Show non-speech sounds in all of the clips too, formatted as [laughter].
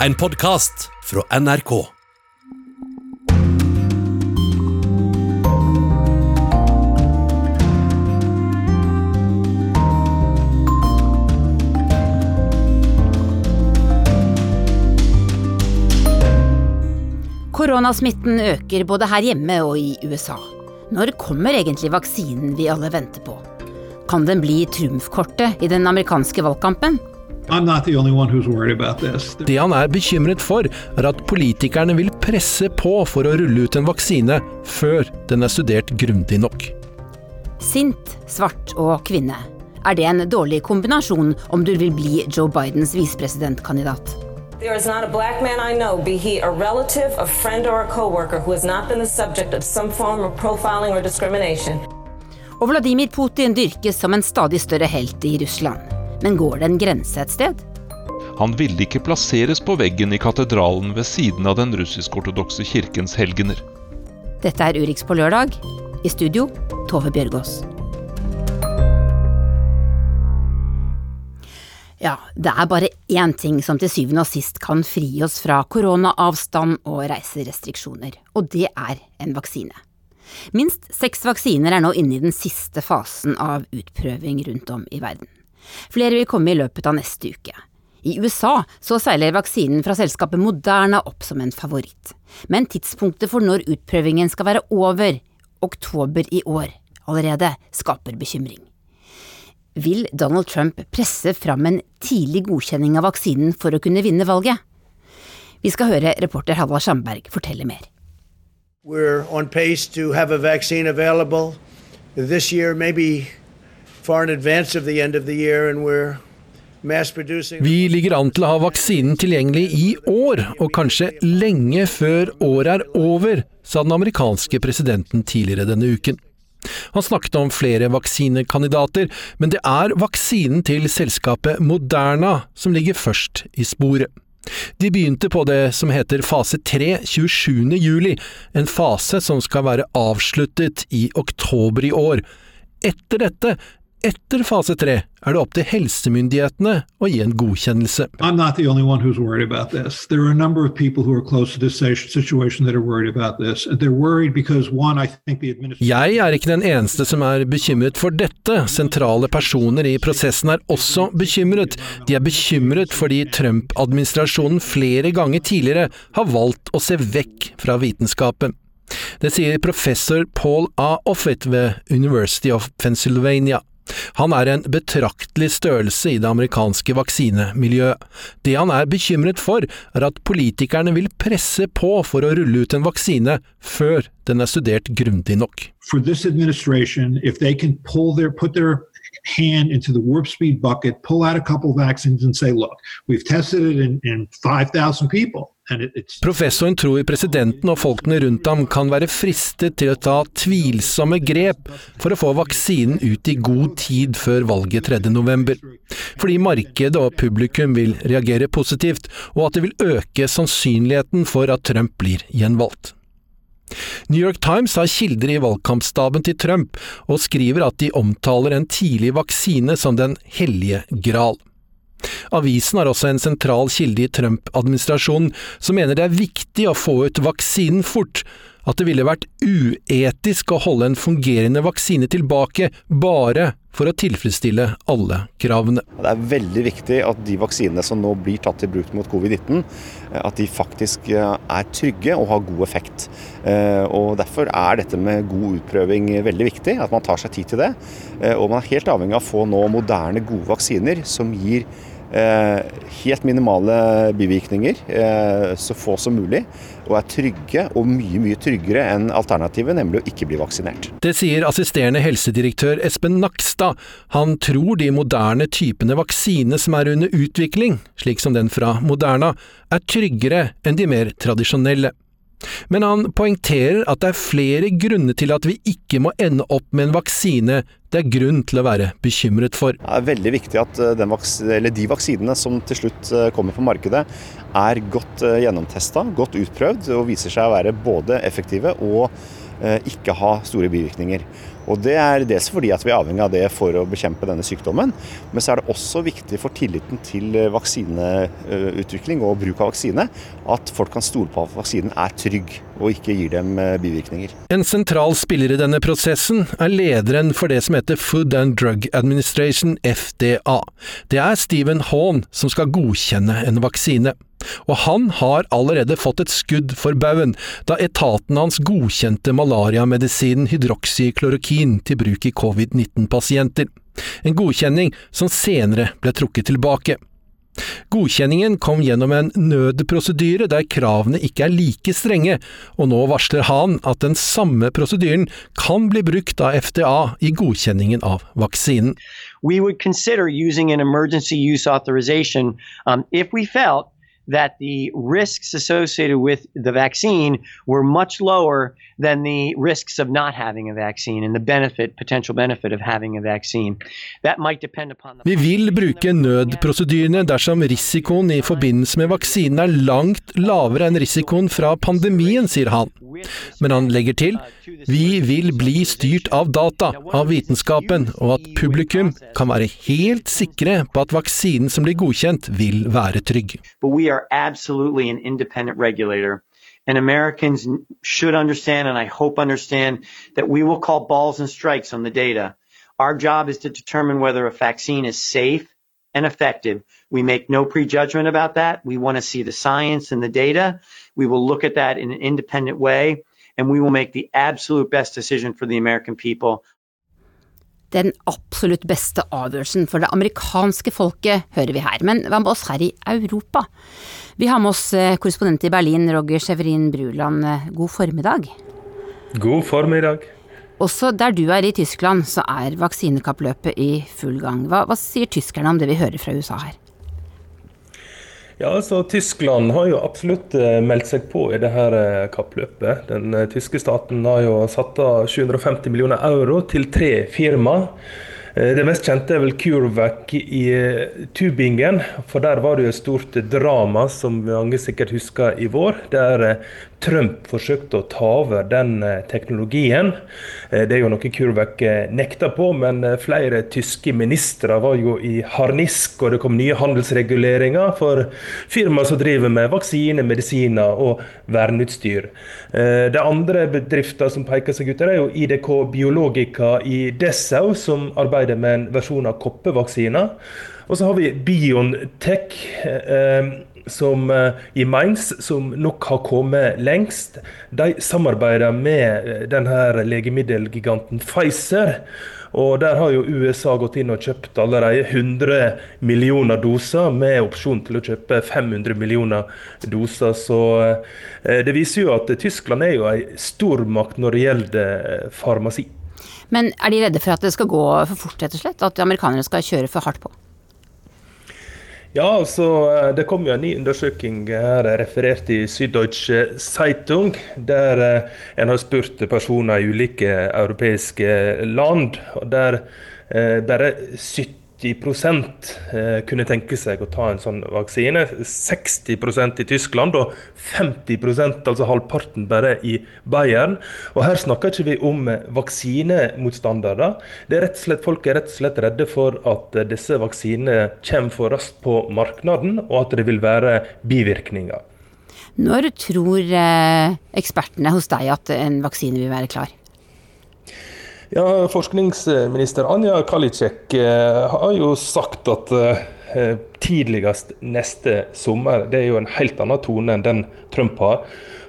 En podkast fra NRK. Koronasmitten øker både her hjemme og i USA. Når kommer egentlig vaksinen vi alle venter på? Kan den bli trumfkortet i den amerikanske valgkampen? I'm not the only one who's worried about this. Det han er bekymret for, er at politikerne vil presse på for å rulle ut en vaksine før den er studert grundig nok. Sint, svart og kvinne. Er det en dårlig kombinasjon om du vil bli Joe Bidens visepresidentkandidat? There is not a black man I know, be he a relative, a friend, or a coworker, who has not been the subject of some form of profiling or discrimination. Og Vladimir Putin dyrkes som en stadig større helt i Russland. Men går det en grense et sted? Han ville ikke plasseres på veggen i katedralen ved siden av den russisk-ortodokse kirkens helgener. Dette er Urix på lørdag. I studio Tove Bjørgaas. Ja, det er bare én ting som til syvende og sist kan fri oss fra koronaavstand og reiserestriksjoner, og det er en vaksine. Minst seks vaksiner er nå inne i den siste fasen av utprøving rundt om i verden. Flere vil komme i løpet av neste uke. I USA så seiler vaksinen fra selskapet Moderna opp som en favoritt. Men tidspunktet for når utprøvingen skal være over, oktober i år, allerede skaper bekymring. Vil Donald Trump presse fram en tidlig godkjenning av vaksinen for å kunne vinne valget? Vi skal høre reporter Halvard Sandberg fortelle mer. We're on pace to have a vaccine available this year, maybe Vi ligger an til å ha vaksinen tilgjengelig i år, og kanskje lenge før året er over, sa den amerikanske presidenten tidligere denne uken. Han snakket om flere vaksinekandidater, men det er vaksinen til selskapet Moderna som ligger først i sporet. De begynte på det som heter fase 3 27. juli, en fase som skal være avsluttet i oktober i år. Etter dette etter fase tre er det opp til helsemyndighetene å gi en godkjennelse. Jeg er ikke den eneste som er bekymret for dette. Sentrale personer i prosessen er også bekymret. De er bekymret fordi Trump-administrasjonen flere ganger tidligere har valgt å se vekk fra vitenskapen. Det sier professor Paul A. Offit ved University of Pennsylvania. Han er en betraktelig størrelse i det amerikanske vaksinemiljøet. Det han er bekymret for, er at politikerne vil presse på for å rulle ut en vaksine før den er studert grundig nok. for this administration, if they can pull their put their hand into the warp speed bucket, pull out a couple vaccines, and say, "Look, we've tested it in, in five thousand people, Professoren tror presidenten og folkene rundt ham kan være fristet til å ta tvilsomme grep for å få vaksinen ut i god tid før valget 3. november. Fordi markedet og publikum vil reagere positivt, og at det vil øke sannsynligheten for at Trump blir gjenvalgt. New York Times har kilder i valgkampstaben til Trump, og skriver at de omtaler en tidlig vaksine som den hellige gral. Avisen har også en sentral kilde i Trump-administrasjonen som mener det er viktig å få ut vaksinen fort, at det ville vært uetisk å holde en fungerende vaksine tilbake bare for å tilfredsstille alle kravene. Det er veldig viktig at de vaksinene som nå blir tatt i bruk mot covid-19, at de faktisk eh, er trygge og har god effekt. Eh, Og Derfor er dette med god utprøving veldig viktig, at man tar seg tid til det. Eh, Og man er helt avhengig av å få nå moderne, gode vaksiner som gir eh, helt minimale bivirkninger, eh, så få som mulig, og er trygge og mye mye tryggere enn alternativet, nemlig å ikke bli vaksinert. Det sier assisterende helsedirektør Espen Nakstad. Han tror de moderne typene vaksine som er under utvikling, slik som den fra Moderna, er tryggere enn de mer tradisjonelle. Men han poengterer at det er flere grunner til at vi ikke må ende opp med en vaksine det er grunn til å være bekymret for. Det er veldig viktig at eh, vaks de vaksinene som til slutt eh, kommer på markedet, er godt gjennomtesta, godt utprøvd og viser seg å være både effektive og ikke ha store bivirkninger. Og Det er dels fordi at vi er avhengig av det for å bekjempe denne sykdommen. Men så er det også viktig for tilliten til vaksineutvikling og bruk av vaksine at folk kan stole på at vaksinen er trygg og ikke gir dem bivirkninger. En sentral spiller i denne prosessen er lederen for det som heter Food and Drug Administration, FDA. Det er Stephen Hawn som skal godkjenne en vaksine. Og han har allerede fått et skudd for baugen, da etaten hans godkjente malariamedisinen hydroksyklorokin til bruk i covid-19-pasienter. En godkjenning som senere ble trukket tilbake. Godkjenningen kom gjennom en nødprosedyre der kravene ikke er like strenge, og nå varsler han at den samme prosedyren kan bli brukt av FDA i godkjenningen av vaksinen. We would consider using an emergency use authorization um, if we that the risks associated with the vaccine were much lower than the risks of not having a vaccine and the benefit, potential benefit of having a vaccine. That might depend upon the Vi vil bruke nødprosedyrene dersom risikoen i forbindelse med vaksinen er langt lavere enn risikoen fra pandemien, sier han. Men han legger til vi vil bli styrt av data, av vitenskapen, og at publikum kan være helt sikre på at vaksinen som blir godkjent, vil være trygg. But we are absolutely an independent regulator. And Americans should understand, and I hope understand, that we will call balls and strikes on the data. Our job is to determine whether a vaccine is safe and effective. We make no prejudgment about that. We want to see the science and the data. We will look at that in an independent way, and we will make the absolute best decision for the American people. Den absolutt beste avgjørelsen for det amerikanske folket, hører vi her. Men hva med oss her i Europa? Vi har med oss eh, korrespondent i Berlin, Roger Severin Bruland. Eh, god formiddag. God formiddag. Også der du er i Tyskland, så er vaksinekappløpet i full gang. Hva, hva sier tyskerne om det vi hører fra USA her? Ja, altså Tyskland har jo absolutt eh, meldt seg på i det her kappløpet. Den eh, tyske staten har jo satt av 750 millioner euro til tre firma. Det mest kjente er vel CureVac i Tubingen. For der var det jo et stort drama, som mange sikkert husker i vår. Der Trump forsøkte å ta over den eh, teknologien. Eh, det er jo noe Kurvek nekter nekta på, men flere tyske ministre var jo i harnisk, og det kom nye handelsreguleringer for firmaer som driver med vaksiner, medisiner og verneutstyr. Det andre bedrifter som peker seg ut, er jo IDK Biologica i Dessau, som arbeider med en versjon av koppevaksiner. Og så har vi Biontech som, eh, i Mainz, som nok har kommet lengst, de samarbeider med eh, denne legemiddelgiganten Pfizer. Og Der har jo USA gått inn og kjøpt allerede 100 millioner doser, med opsjon til å kjøpe 500 millioner doser. Så eh, det viser jo at Tyskland er jo en stormakt når det gjelder farmasi. Men er de redde for at det skal gå for fort, rett og slett? At amerikanerne skal kjøre for hardt på? Ja, altså, eh, Det kom jo en ny undersøking her referert i Süddeutsche Zeitung, der eh, en har spurt personer i ulike europeiske land. og der eh, bare 70 Eh, kunne tenke seg å ta en sånn vaksine. 60% i Tyskland og 50% altså halvparten bare i Bayern. Og her snakker ikke vi om vaksinemotstandere. Det er rett og slett, folk er rett og slett redde for at disse vaksinene kommer for raskt på markedet, og at det vil være bivirkninger. Når tror eh, ekspertene hos deg at en vaksine vil være klar? Ja, Forskningsminister Anja Kalicek eh, har jo sagt at eh, tidligst neste sommer. Det er jo en helt annen tone enn den Trump har.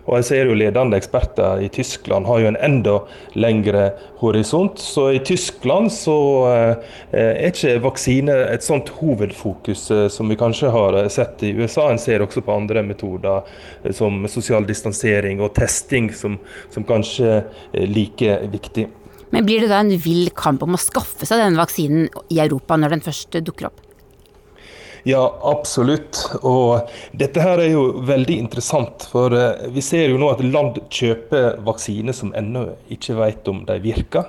Og jeg ser jo Ledende eksperter i Tyskland har jo en enda lengre horisont. Så i Tyskland så eh, er ikke vaksine et sånt hovedfokus som vi kanskje har sett i USA. En ser også på andre metoder som sosial distansering og testing som, som kanskje er like viktig. Men blir det da en vill kamp om å skaffe seg denne vaksinen i Europa når den først dukker opp? Ja, absolutt. Og dette her er jo veldig interessant. For eh, vi ser jo nå at land kjøper vaksiner som ennå ikke vet om de virker.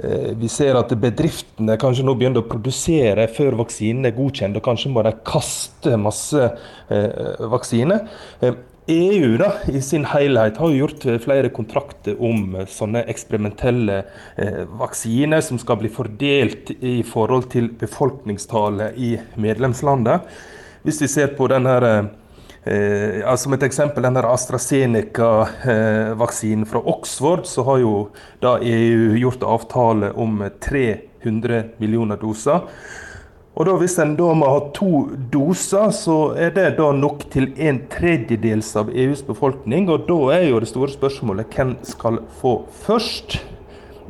Eh, vi ser at bedriftene kanskje nå begynner å produsere før vaksinen er godkjent, og kanskje må de kaste masse eh, vaksiner. EU da, i sin helhet har gjort flere kontrakter om sånne eksperimentelle eh, vaksiner som skal bli fordelt i forhold til befolkningstallet i medlemslandet. Hvis vi ser på denne Eh, altså som et eksempel, denne AstraZeneca-vaksinen fra Oxford, så har jo da EU gjort avtale om 300 millioner doser. Og da Hvis en da må ha to doser, så er det da nok til en tredjedels av EUs befolkning. Og da er jo det store spørsmålet hvem skal få først?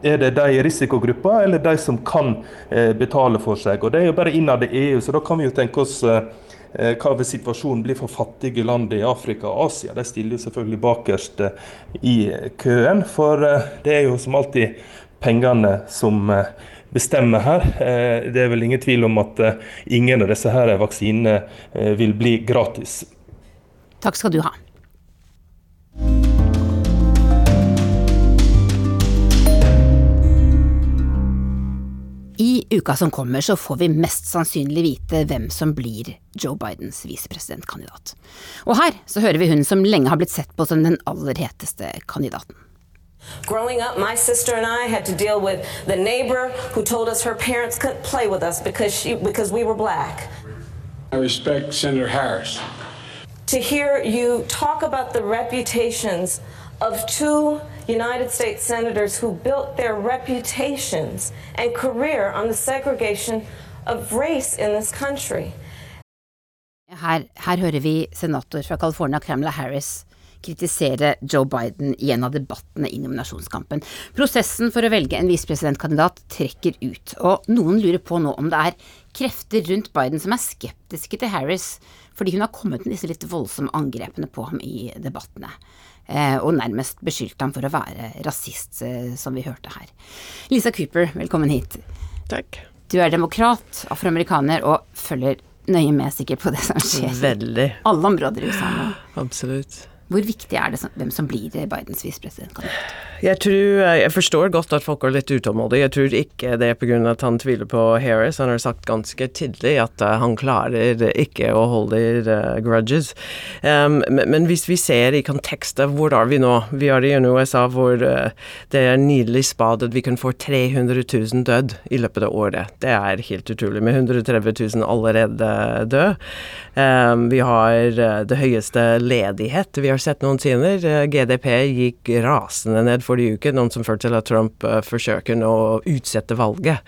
Er det de i risikogruppa, eller de som kan eh, betale for seg? Og Det er jo bare innad i EU, så da kan vi jo tenke oss eh, Eh, hva vil situasjonen bli for fattige land i Afrika og Asia? De stiller jo selvfølgelig bakerst eh, i køen. For eh, det er jo som alltid pengene som bestemmer her. Det er vel ingen tvil om at ingen av disse her vaksinene vil bli gratis. Takk skal du ha. I uka som kommer så får vi mest sannsynlig vite hvem som blir Joe Bidens visepresidentkandidat. Og her så hører vi hun som lenge har blitt sett på som den aller heteste kandidaten. Growing up, my sister and I had to deal with the neighbor who told us her parents couldn't play with us because, she, because we were black. I respect Senator Harris. To hear you talk about the reputations of two United States senators who built their reputations and career on the segregation of race in this country. Her, her hører vi senator fra California, Kamala Harris, kritisere Joe Biden i en av debattene i nominasjonskampen. Prosessen for å velge en visepresidentkandidat trekker ut, og noen lurer på nå om det er krefter rundt Biden som er skeptiske til Harris, fordi hun har kommet med disse litt voldsomme angrepene på ham i debattene. Eh, og nærmest beskyldte ham for å være rasist, eh, som vi hørte her. Lisa Cooper, velkommen hit. Takk. Du er demokrat, afroamerikaner, og følger nøye med sikkert på det som skjer. Veldig. Alle områder i USA nå. Absolutt. Hvor viktig er det hvem som blir Bidens visepresidentkandidat? Jeg tror, jeg forstår godt at folk er litt utålmodige. Jeg tror ikke det er pga. at han tviler på Harris. Han har sagt ganske tydelig at uh, han klarer ikke å holde uh, grudges. Um, men, hvis vi ser i kontekstet, hvor er vi nå? Vi er i en USA hvor uh, det er nydelig spad at vi kan få 300 000 død i løpet av året. Det er helt utrolig. Med 130 000 allerede død. Um, vi har det høyeste ledighet vi har sett noensinne. GDP gikk rasende ned forrige uke, noen som førte til at Trump uh, forsøker å utsette valget.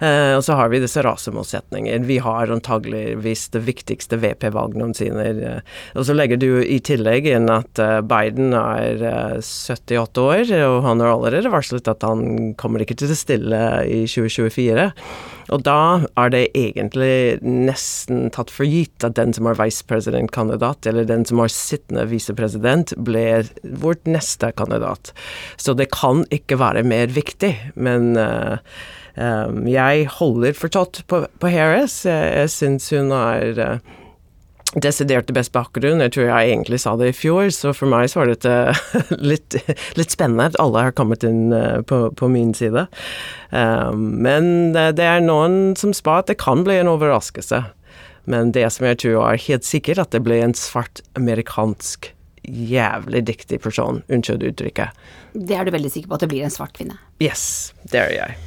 Uh, og så har vi disse rasemotsetninger. Vi har antageligvis det viktigste VP-valget noensinne. Og så legger du i tillegg inn at Biden er 78 år, og han har allerede varslet at han kommer ikke til å stille i 2024. Og da er det egentlig nesten tatt for gitt at den som er vicepresidentkandidat, eller den som er sittende visepresident, blir vårt neste kandidat. Så det kan ikke være mer viktig. Men uh, um, jeg holder fortsatt på, på Harris. Jeg, jeg syns hun er uh, desidert best bakgrunn. Jeg tror jeg egentlig sa det i fjor, så for meg så var dette [laughs] litt, litt spennende at alle har kommet inn eh, på, på min side. Um, men det, det, er noen som spør at det kan bli en overraskelse. Men det som jeg tror er helt sikkert, at det blir en svart amerikansk jævlig dyktig person. Unnskyld uttrykket. Det er du veldig sikker på at det blir en svart kvinne? Yes, det er jeg.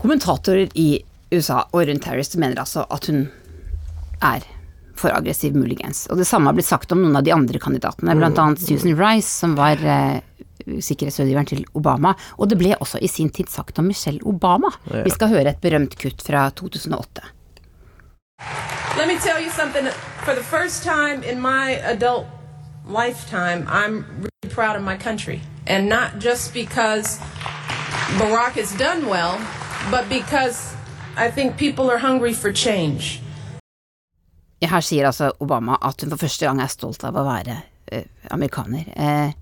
Kommentatorer i USA og rundt Harris mener altså at hun er for aggressiv, muligens. Og det samme har blitt sagt om noen av de andre kandidatene, blant mm. annet Susan Rice, som var eh, sikkerhetsrådgiveren til Obama. Og det ble også i sin tid sagt om Michelle Obama. Ja. Vi skal høre et berømt kutt fra 2008. Let me tell you something. For the first time in my adult lifetime, I'm really proud of my country. And not just because Barack has done well, but because I think people are hungry for change. Her sier altså Obama at hun for første gang er stolt av å være uh, amerikaner. Uh,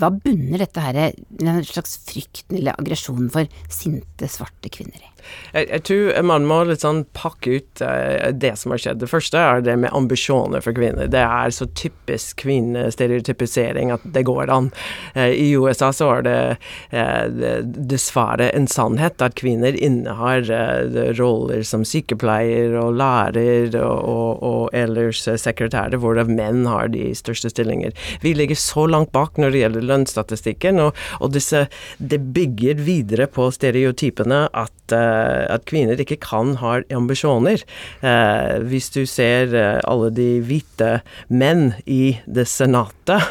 hva bunner dette her, en slags frykten eller aggresjonen for sinte, svarte kvinner i? Jeg, jeg, tror man må litt sånn pakke ut uh, det som har skjedd. Det første er det med ambisjoner for kvinner. Det er så typisk kvinnestereotypisering at det går an. Uh, I USA så er det uh, dessverre en sannhet at kvinner innehar roller som sykepleier og lærer og, og, og ellers sekretærer, hvor menn har de største stillinger. Vi ligger så langt bak når det gjelder lønnsstatistikken, og, og disse, det bygger videre på stereotypene at Eh, at kvinner ikke kan ha ambisjoner. Eh, hvis du ser eh, alle de hvite menn i det senatet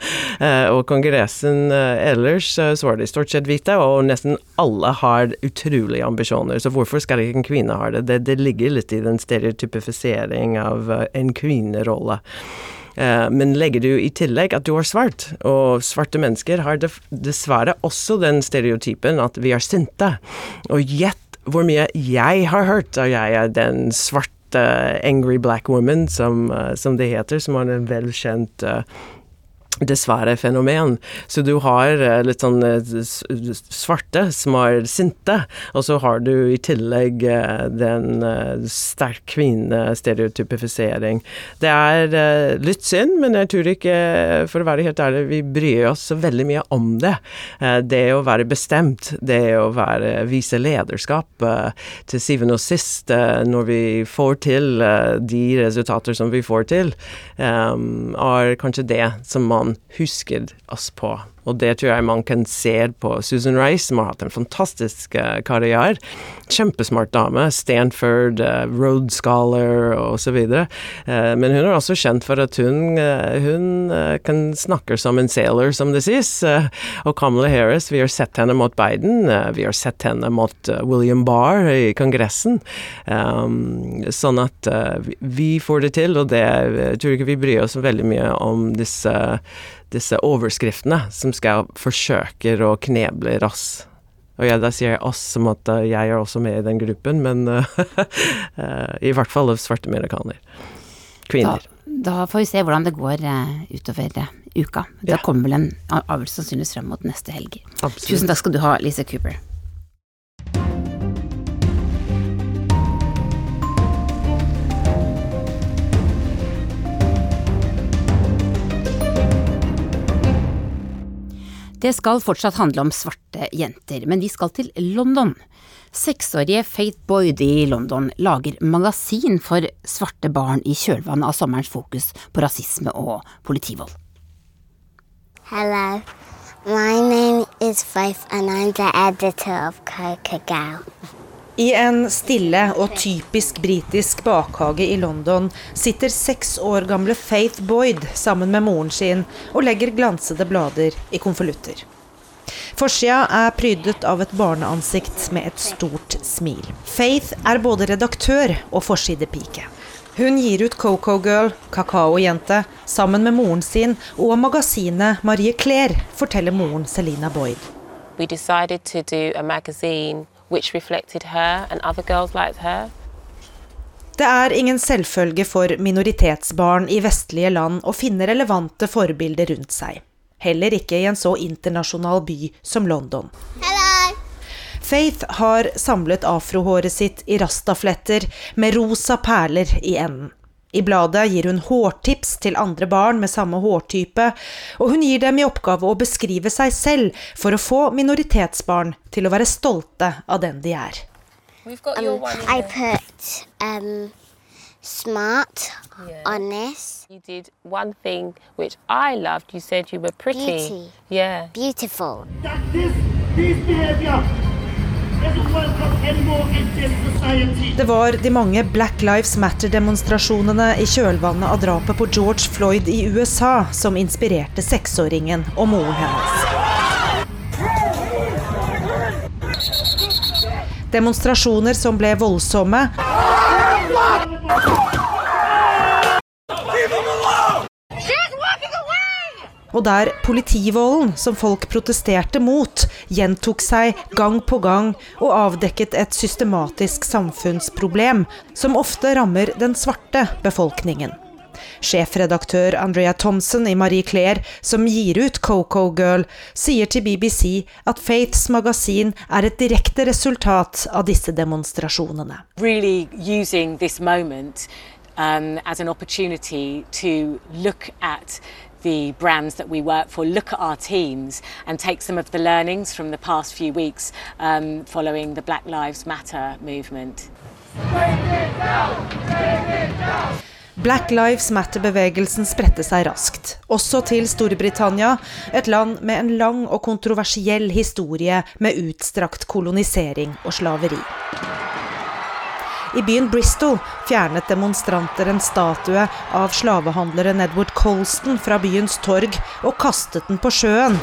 [laughs] og kongressen ellers, så var de stort sett hvite, og nesten alle har utrolige ambisjoner. Så hvorfor skal ikke en kvinne ha det? Det, det ligger litt i den stereotypifisering av en kvinnerolle. Men legger du i tillegg at du er svart, og svarte mennesker har dessverre også den stereotypen at vi er sinte. Og gjett hvor mye jeg har hørt, at jeg er den svarte angry black woman, som, uh, som det heter, som er en velkjent uh, dessverre fenomen. Så du har eh, litt sånn eh, svarte som er sinte, og så har du i tillegg eh, den sterk kvinnestereotypifisering. Det er litt synd, men jeg tror ikke, for å være helt ærlig, vi bryr oss veldig mye om det. Det å være bestemt, det å være, vise lederskap, til syvende og sist, når vi får til de resultater som vi får til, er kanskje det som man man husker oss på. Og det tror jeg man kan se på Susan Rice, som har hatt en fantastisk uh, karriere. Kjempesmart dame. Stanford, uh, Road Scholar osv. Uh, men hun er også kjent for at hun, hun kan snakke som en sailor, som det sies. og Kamala Harris, vi har sett henne mot Biden. vi har sett henne mot William Barr i Kongressen. Um, sånn at vi får det til, og det jeg tror ikke vi bryr oss veldig mye om disse disse overskriftene som skal forsøke å kneble rass. Og ja, da sier jeg oss som at uh, jeg er også med i den gruppen, men uh, [laughs] i hvert fall svarte amerikaner. Kvinner. Da, da, får vi se hvordan det går utover uka. Da ja. kommer vel en avgjørelse sannsynligvis frem mot neste helg. Absolutt. Tusen takk skal du ha, Lise Cooper. Det skal fortsatt handle om svarte jenter, men vi skal til London. Seksårige Faith Boyd i London lager magasin for svarte barn i kjølvannet av sommerens fokus på rasisme og politivold. Hello, my name is Faith and I'm the editor of Coca Gal. I en stille og typisk britisk bakhage i London sitter seks år gamle Faith Boyd sammen med moren sin og legger glansede blader i konvolutter. Forsida er prydet av et barneansikt med et stort smil. Faith er både redaktør og forsidepike. Hun gir ut Coco Girl, Kakaojente, sammen med moren sin og magasinet Marie Claire, forteller moren Selina Boyd. We decided to do a magazine which reflected her and other girls like her. Det er ingen selvfølge for minoritetsbarn i vestlige land å finne relevante forbilder rundt seg. Heller ikke i en så internasjonal by som London. Hello. Faith har samlet afrohåret sitt i rastafletter med rosa perler i enden. I bladet gir hun hårtips til andre barn med samme hårtype, og hun gir dem i oppgave å beskrive seg selv for å få minoritetsbarn til å være stolte av den de er. Um, I put um, smart yeah. honest. this. You did one thing which I loved. You said you were pretty. Beauty. Yeah. Beautiful. That this, this behavior det var de mange Black Lives Matter-demonstrasjonene i kjølvannet av drapet på George Floyd i USA som inspirerte seksåringen og moren hennes. Demonstrasjoner som ble voldsomme. Og der politivolden som folk protesterte mot, gjentok seg gang på gang og avdekket et systematisk samfunnsproblem som ofte rammer den svarte befolkningen. Sjefredaktør Andrea Thompson i Marie Claire, som gir ut Coco Girl, sier til BBC at Faiths magasin er et direkte resultat av disse demonstrasjonene. Really using this moment um, as an opportunity to look at the brands that we work for, look at our teams, and take some of the learnings from the past few weeks um, following the Black Lives Matter movement. Black Lives Matter-bevegelsen spredte seg raskt, også til Storbritannia, et land med en lang og kontroversiell historie med utstrakt kolonisering og slaveri. I byen Bristol fjernet demonstranter en statue av slavehandleren Edward Colston fra byens torg og kastet den på sjøen.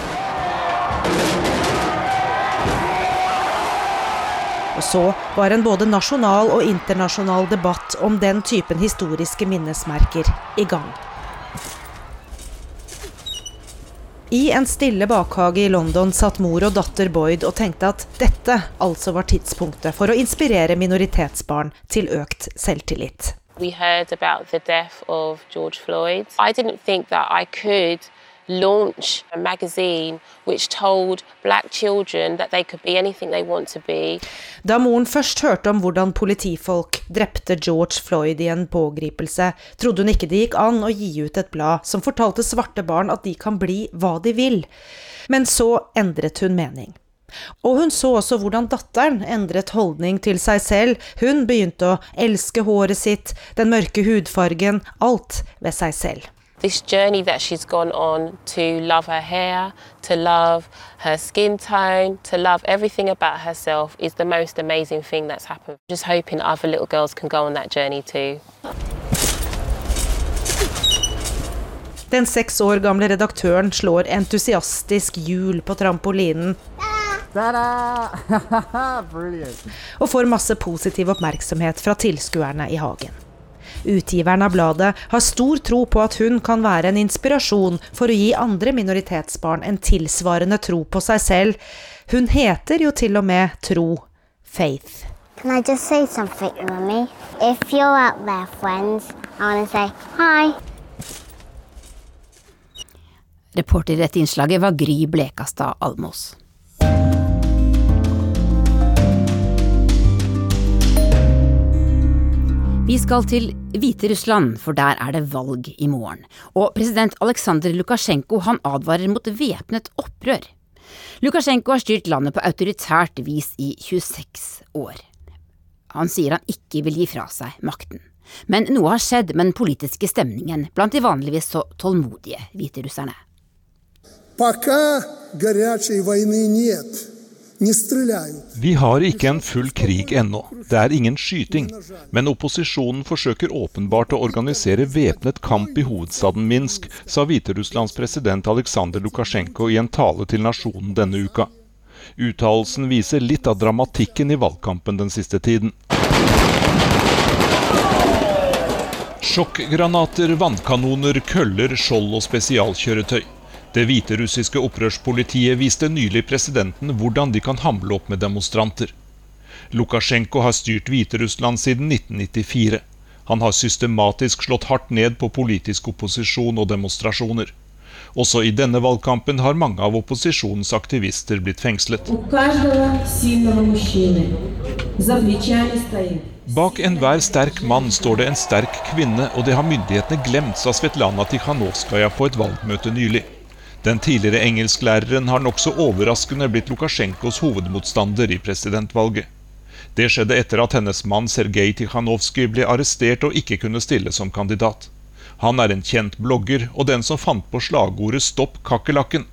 Og så var en både nasjonal og internasjonal debatt om den typen historiske minnesmerker i gang. I en stille bakhage i London satt mor og datter Boyd og tenkte at dette altså var tidspunktet for å inspirere minoritetsbarn til økt selvtillit. We heard about the death of George Floyd. I didn't think that I could launch a magazine which told black children that they could be anything they want to be. Da moren først hørte om hvordan politifolk drepte George Floyd i en pågripelse, trodde hun ikke det gikk an å gi ut et blad som fortalte svarte barn at de kan bli hva de vil. Men så endret hun mening. Og hun så også hvordan datteren endret holdning til seg selv. Hun begynte å elske håret sitt, den mørke hudfargen, alt ved seg selv. This journey that she's gone on to love her hair, to love her skin tone, to love everything about herself is the most amazing thing that's happened. Just hoping other little girls can go on that journey too. Den seks år gamle redaktøren slår entusiastisk hjul på trampolinen. [laughs] og får masse positiv oppmerksomhet fra tilskuerne i hagen. Utgiveren av bladet har stor tro på at hun kan være en inspirasjon for å gi andre minoritetsbarn en tilsvarende tro på seg selv. Hun heter jo til og med Tro Faith. Can I just say something, Mummy? If you're out there, friends, I want to say hi. Reporter i dette innslaget var Gry Blekastad Almås. Vi skal til Hviterussland, for der er det valg i morgen. Og president Aleksandr Lukasjenko han advarer mot væpnet opprør. Lukasjenko har styrt landet på autoritært vis i 26 år. Han sier han ikke vil gi fra seg makten. Men noe har skjedd med den politiske stemningen blant de vanligvis så tålmodige hviterusserne. Пока горячей войны нет. Vi har ikke en full krig ennå. Det er ingen skyting. Men opposisjonen forsøker åpenbart å organisere væpnet kamp i hovedstaden Minsk, sa Hviterusslands president Aleksandr Lukasjenko i en tale til nasjonen denne uka. Uttalelsen viser litt av dramatikken i valgkampen den siste tiden. Sjokkgranater, vannkanoner, køller, skjold og spesialkjøretøy. Det hviterussiske opprørspolitiet viste nylig presidenten hvordan de kan hamle opp med demonstranter. Lukasjenko har styrt Hviterussland siden 1994. Han har systematisk slått hardt ned på politisk opposisjon og demonstrasjoner. Også i denne valgkampen har mange av opposisjonens aktivister blitt fengslet. Bak enhver sterk mann står det en sterk kvinne, og det har myndighetene glemt, sa Svetlana Tikhanovskaja på et valgmøte nylig. Den tidligere engelsklæreren har nokså overraskende blitt Lukasjenkos hovedmotstander i presidentvalget. Det skjedde etter at hennes mann Sergej Tikhanovskij ble arrestert og ikke kunne stille som kandidat. Han er en kjent blogger og den som fant på slagordet 'Stopp kakerlakken'.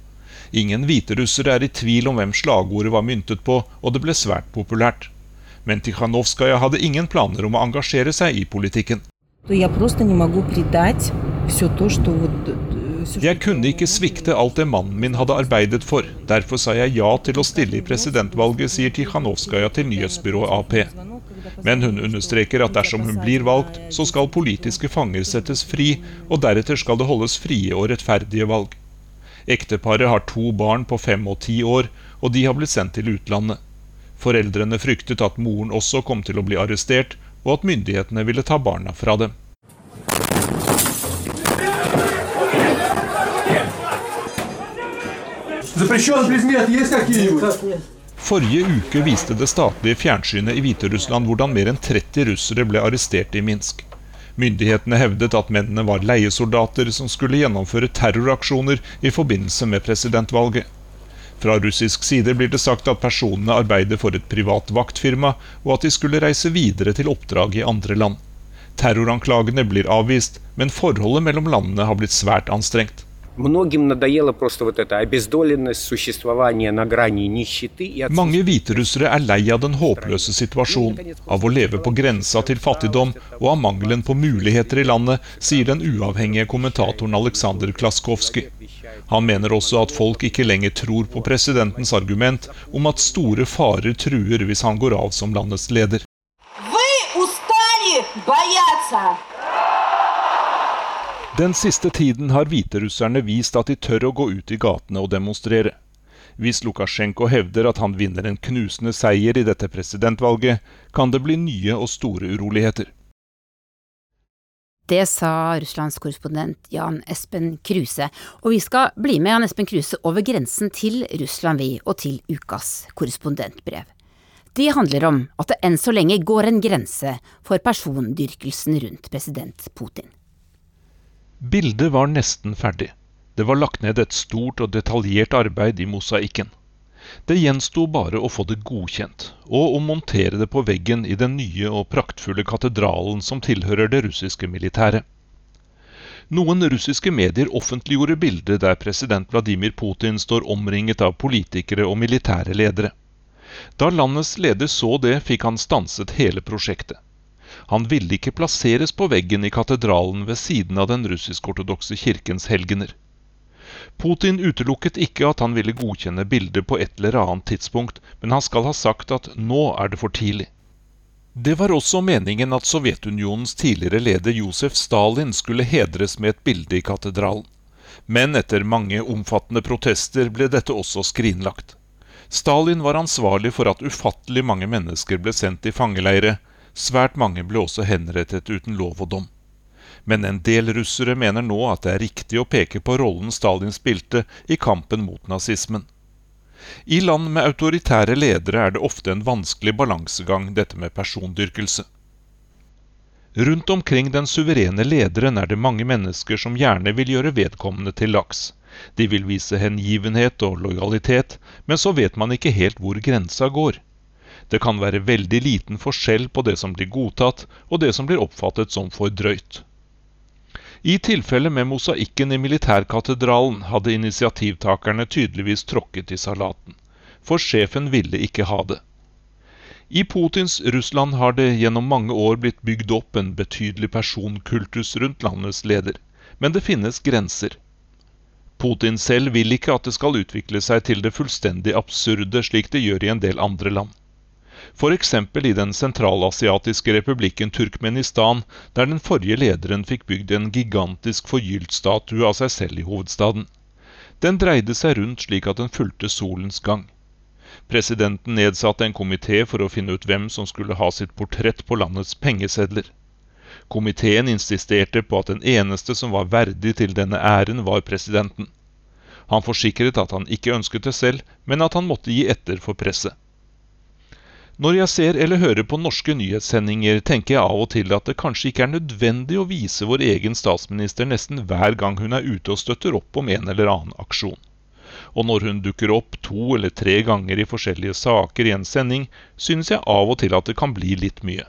Ingen hviterussere er i tvil om hvem slagordet var myntet på, og det ble svært populært. Men Tikhanovskaja hadde ingen planer om å engasjere seg i politikken. Jeg kan ikke jeg kunne ikke svikte alt det mannen min hadde arbeidet for. Derfor sa jeg ja til å stille i presidentvalget, sier Tikhanovskaja til nyhetsbyrået Ap. Men hun understreker at dersom hun blir valgt, så skal politiske fanger settes fri, og deretter skal det holdes frie og rettferdige valg. Ekteparet har to barn på fem og ti år, og de har blitt sendt til utlandet. Foreldrene fryktet at moren også kom til å bli arrestert, og at myndighetene ville ta barna fra dem. Forrige uke viste det statlige fjernsynet i Hviterussland hvordan mer enn 30 russere ble arrestert i Minsk. Myndighetene hevdet at mennene var leiesoldater som skulle gjennomføre terroraksjoner i forbindelse med presidentvalget. Fra russisk side blir det sagt at personene arbeider for et privat vaktfirma, og at de skulle reise videre til oppdrag i andre land. Terroranklagene blir avvist, men forholdet mellom landene har blitt svært anstrengt. Mange hviterussere er lei av den håpløse situasjonen, av å leve på grensa til fattigdom og av mangelen på muligheter i landet, sier den uavhengige kommentatoren Aleksandr Klaskovskij. Han mener også at folk ikke lenger tror på presidentens argument om at store farer truer hvis han går av som landets leder. Vi den siste tiden har hviterusserne vist at de tør å gå ut i gatene og demonstrere. Hvis Lukasjenko hevder at han vinner en knusende seier i dette presidentvalget, kan det bli nye og store uroligheter. Det sa Russlands korrespondent Jan Espen Kruse, og vi skal bli med Jan Espen Kruse over grensen til Russland, vi, og til ukas korrespondentbrev. Det handler om at det enn så lenge går en grense for persondyrkelsen rundt president Putin. Bildet var nesten ferdig. Det var lagt ned et stort og detaljert arbeid i mosaikken. Det gjensto bare å få det godkjent, og å montere det på veggen i den nye og praktfulle katedralen som tilhører det russiske militæret. Noen russiske medier offentliggjorde bildet der president Vladimir Putin står omringet av politikere og militære ledere. Da landets leder så det, fikk han stanset hele prosjektet. Han ville ikke plasseres på veggen i katedralen ved siden av den russisk-ortodokse kirkens helgener. Putin utelukket ikke at han ville godkjenne bildet på et eller annet tidspunkt, men han skal ha sagt at nå er det for tidlig. Det var også meningen at Sovjetunionens tidligere leder Josef Stalin skulle hedres med et bilde i katedralen. Men etter mange omfattende protester ble dette også skrinlagt. Stalin var ansvarlig for at ufattelig mange mennesker ble sendt i fangeleire, Svært mange ble også henrettet uten lov og dom. Men en del russere mener nå at det er riktig å peke på rollen Stalin spilte i kampen mot nazismen. I land med autoritære ledere er det ofte en vanskelig balansegang, dette med persondyrkelse. Rundt omkring den suverene lederen er det mange mennesker som gjerne vil gjøre vedkommende til laks. De vil vise hengivenhet og lojalitet, men så vet man ikke helt hvor grensa går. Det kan være veldig liten forskjell på det som blir godtatt, og det som blir oppfattet som for drøyt. I tilfellet med mosaikken i militærkatedralen hadde initiativtakerne tydeligvis tråkket i salaten, for sjefen ville ikke ha det. I Putins Russland har det gjennom mange år blitt bygd opp en betydelig personkultus rundt landets leder, men det finnes grenser. Putin selv vil ikke at det skal utvikle seg til det fullstendig absurde slik det gjør i en del andre land f.eks. i den sentralasiatiske republikken Turkmenistan, der den forrige lederen fikk bygd en gigantisk forgylt statue av seg selv i hovedstaden. Den dreide seg rundt slik at den fulgte solens gang. Presidenten nedsatte en komité for å finne ut hvem som skulle ha sitt portrett på landets pengesedler. Komiteen insisterte på at den eneste som var verdig til denne æren, var presidenten. Han forsikret at han ikke ønsket det selv, men at han måtte gi etter for presset. Når jeg ser eller hører på norske nyhetssendinger, tenker jeg av og til at det kanskje ikke er nødvendig å vise vår egen statsminister nesten hver gang hun er ute og støtter opp om en eller annen aksjon. Og når hun dukker opp to eller tre ganger i forskjellige saker i en sending, synes jeg av og til at det kan bli litt mye.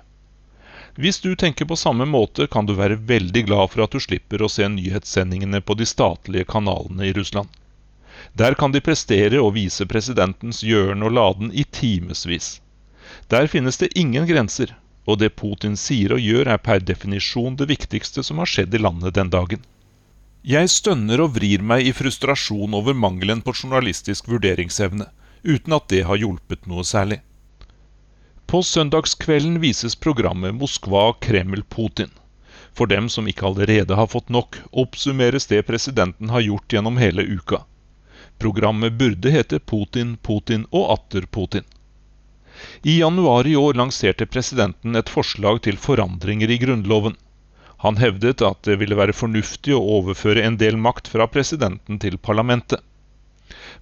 Hvis du tenker på samme måte, kan du være veldig glad for at du slipper å se nyhetssendingene på de statlige kanalene i Russland. Der kan de prestere å vise presidentens gjøren og laden i timevis. Der finnes det ingen grenser, og det Putin sier og gjør er per definisjon det viktigste som har skjedd i landet den dagen. Jeg stønner og vrir meg i frustrasjon over mangelen på journalistisk vurderingsevne, uten at det har hjulpet noe særlig. På søndagskvelden vises programmet Moskva, Kreml, Putin. For dem som ikke allerede har fått nok, oppsummeres det presidenten har gjort gjennom hele uka. Programmet burde hete Putin, Putin og atter Putin. I januar i år lanserte presidenten et forslag til forandringer i Grunnloven. Han hevdet at det ville være fornuftig å overføre en del makt fra presidenten til parlamentet.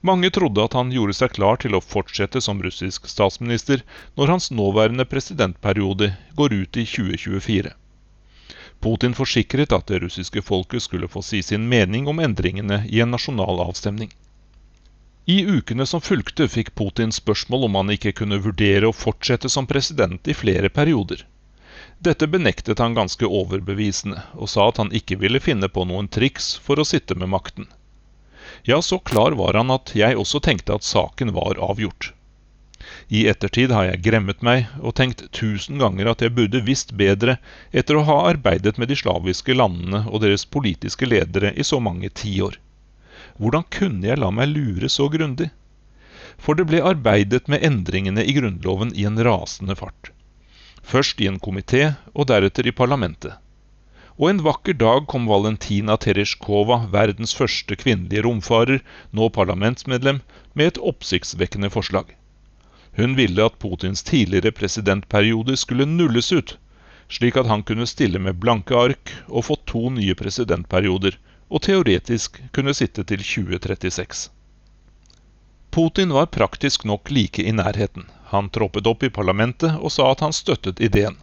Mange trodde at han gjorde seg klar til å fortsette som russisk statsminister når hans nåværende presidentperiode går ut i 2024. Putin forsikret at det russiske folket skulle få si sin mening om endringene i en nasjonal avstemning. I ukene som fulgte, fikk Putin spørsmål om han ikke kunne vurdere å fortsette som president i flere perioder. Dette benektet han ganske overbevisende, og sa at han ikke ville finne på noen triks for å sitte med makten. Ja, så klar var han at jeg også tenkte at saken var avgjort. I ettertid har jeg gremmet meg og tenkt tusen ganger at jeg burde visst bedre etter å ha arbeidet med de slaviske landene og deres politiske ledere i så mange tiår. Hvordan kunne jeg la meg lure så grundig? For det ble arbeidet med endringene i Grunnloven i en rasende fart. Først i en komité, og deretter i parlamentet og en vakker dag kom Valentina Tereshkova, verdens første kvinnelige romfarer, nå parlamentsmedlem, med et oppsiktsvekkende forslag. Hun ville at Putins tidligere presidentperiode skulle nulles ut, slik at han kunne stille med blanke ark og få to nye presidentperioder, og teoretisk kunne sitte til 2036. Putin var praktisk nok like i nærheten. Han troppet opp i parlamentet og sa at han støttet ideen.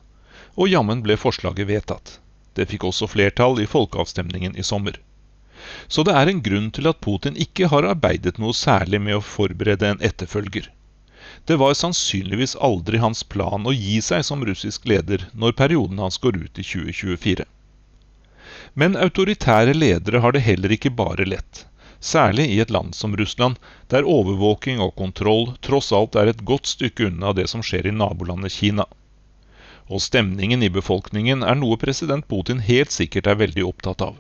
Og jammen ble forslaget vedtatt. Det fikk også flertall i folkeavstemningen i sommer. Så det er en grunn til at Putin ikke har arbeidet noe særlig med å forberede en etterfølger. Det var sannsynligvis aldri hans plan å gi seg som russisk leder når perioden hans går ut i 2024. Men autoritære ledere har det heller ikke bare lett, særlig i et land som Russland, der overvåking og kontroll tross alt er et godt stykke unna det som skjer i nabolandet Kina og stemningen i befolkningen er noe president Putin helt sikkert er veldig opptatt av.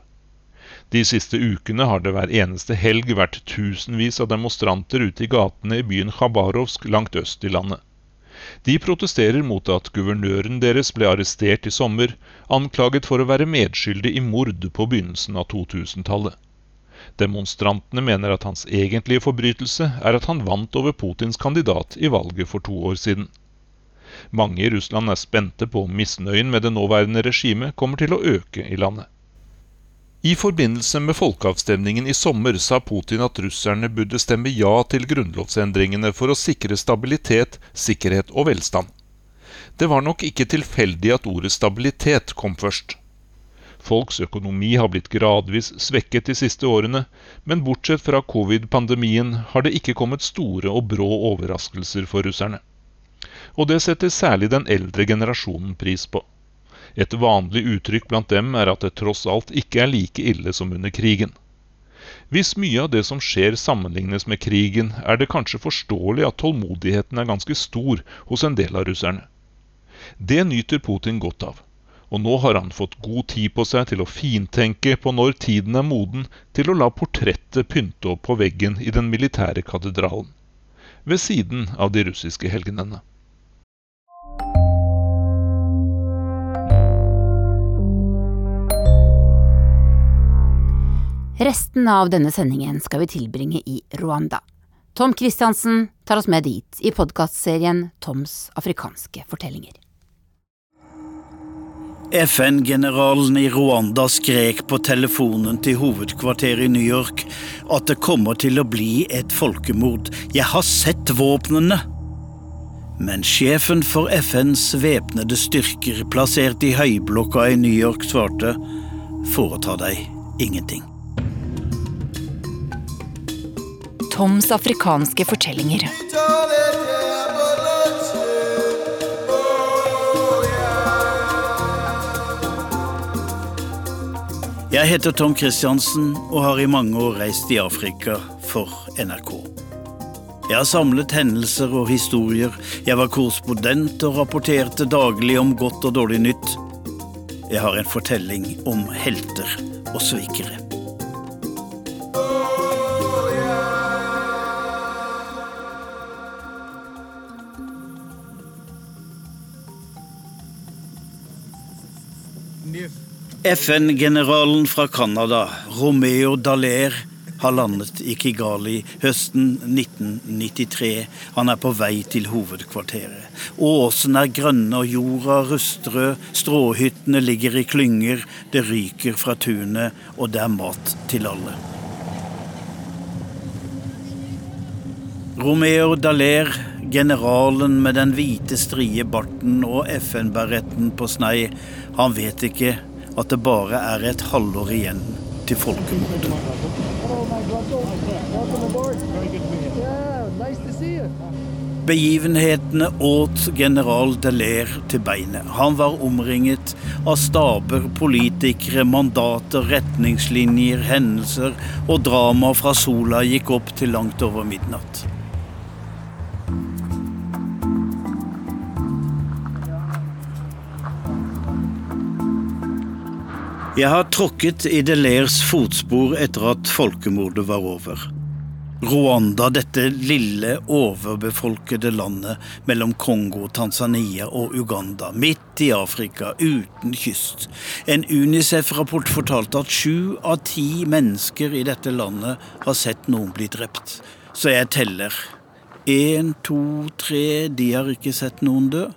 De siste ukene har det hver eneste helg vært tusenvis av demonstranter ute i gatene i byen Khabarovsk langt øst i landet. De protesterer mot at guvernøren deres ble arrestert i sommer, anklaget for å være medskyldig i mord på begynnelsen av 2000-tallet. Demonstrantene mener at hans egentlige forbrytelse er at han vant over Putins kandidat i valget for to år siden. Mange i Russland er spente på om misnøyen med det nåværende regimet kommer til å øke i landet. I forbindelse med folkeavstemningen i sommer sa Putin at russerne burde stemme ja til grunnlovsendringene for å sikre stabilitet, sikkerhet og velstand. Det var nok ikke tilfeldig at ordet stabilitet kom først. Folks økonomi har blitt gradvis svekket de siste årene, men bortsett fra covid-pandemien har det ikke kommet store og brå overraskelser for russerne og det setter særlig den eldre generasjonen pris på. Et vanlig uttrykk blant dem er at det tross alt ikke er like ille som under krigen. Hvis mye av det som skjer sammenlignes med krigen, er det kanskje forståelig at tålmodigheten er ganske stor hos en del av russerne. Det nyter Putin godt av, og nå har han fått god tid på seg til å fintenke på når tiden er moden til å la portrettet pynte opp på veggen i den militære katedralen, ved siden av de russiske helgenene. Resten av denne sendingen skal vi tilbringe i Rwanda. Tom Christiansen tar oss med dit i podkastserien Toms afrikanske fortellinger. FN-generalen i Rwanda skrek på telefonen til hovedkvarteret i New York at det kommer til å bli et folkemord. Jeg har sett våpnene! Men sjefen for FNs væpnede styrker plassert i høyblokka i New York svarte foreta deg ingenting. Toms afrikanske fortellinger. Jeg heter Tom Christiansen og har i mange år reist i Afrika for NRK. Jeg har samlet hendelser og historier. Jeg var korrespondent og rapporterte daglig om godt og dårlig nytt. Jeg har en fortelling om helter og svikere. FN-generalen fra Canada, Romeo Dallaire, har landet i Kigali høsten 1993. Han er på vei til hovedkvarteret. Åsene er grønne og jorda rustrød, stråhyttene ligger i klynger, det ryker fra tunet, og det er mat til alle. Romeo Dallaire, generalen med den hvite, strie barten og FN-beretten på snei, han vet ikke at det bare er et halvår igjen til folkemordet. Begivenhetene åt general Delaire til beinet. Han var omringet av staber, politikere, mandater, retningslinjer, hendelser og drama fra sola gikk opp til langt over midnatt. Jeg har tråkket i Delairs fotspor etter at folkemordet var over. Rwanda, dette lille, overbefolkede landet mellom Kongo, Tanzania og Uganda, midt i Afrika, uten kyst. En Unicef-rapport fortalte at sju av ti mennesker i dette landet har sett noen bli drept. Så jeg teller. Én, to, tre, de har ikke sett noen dø.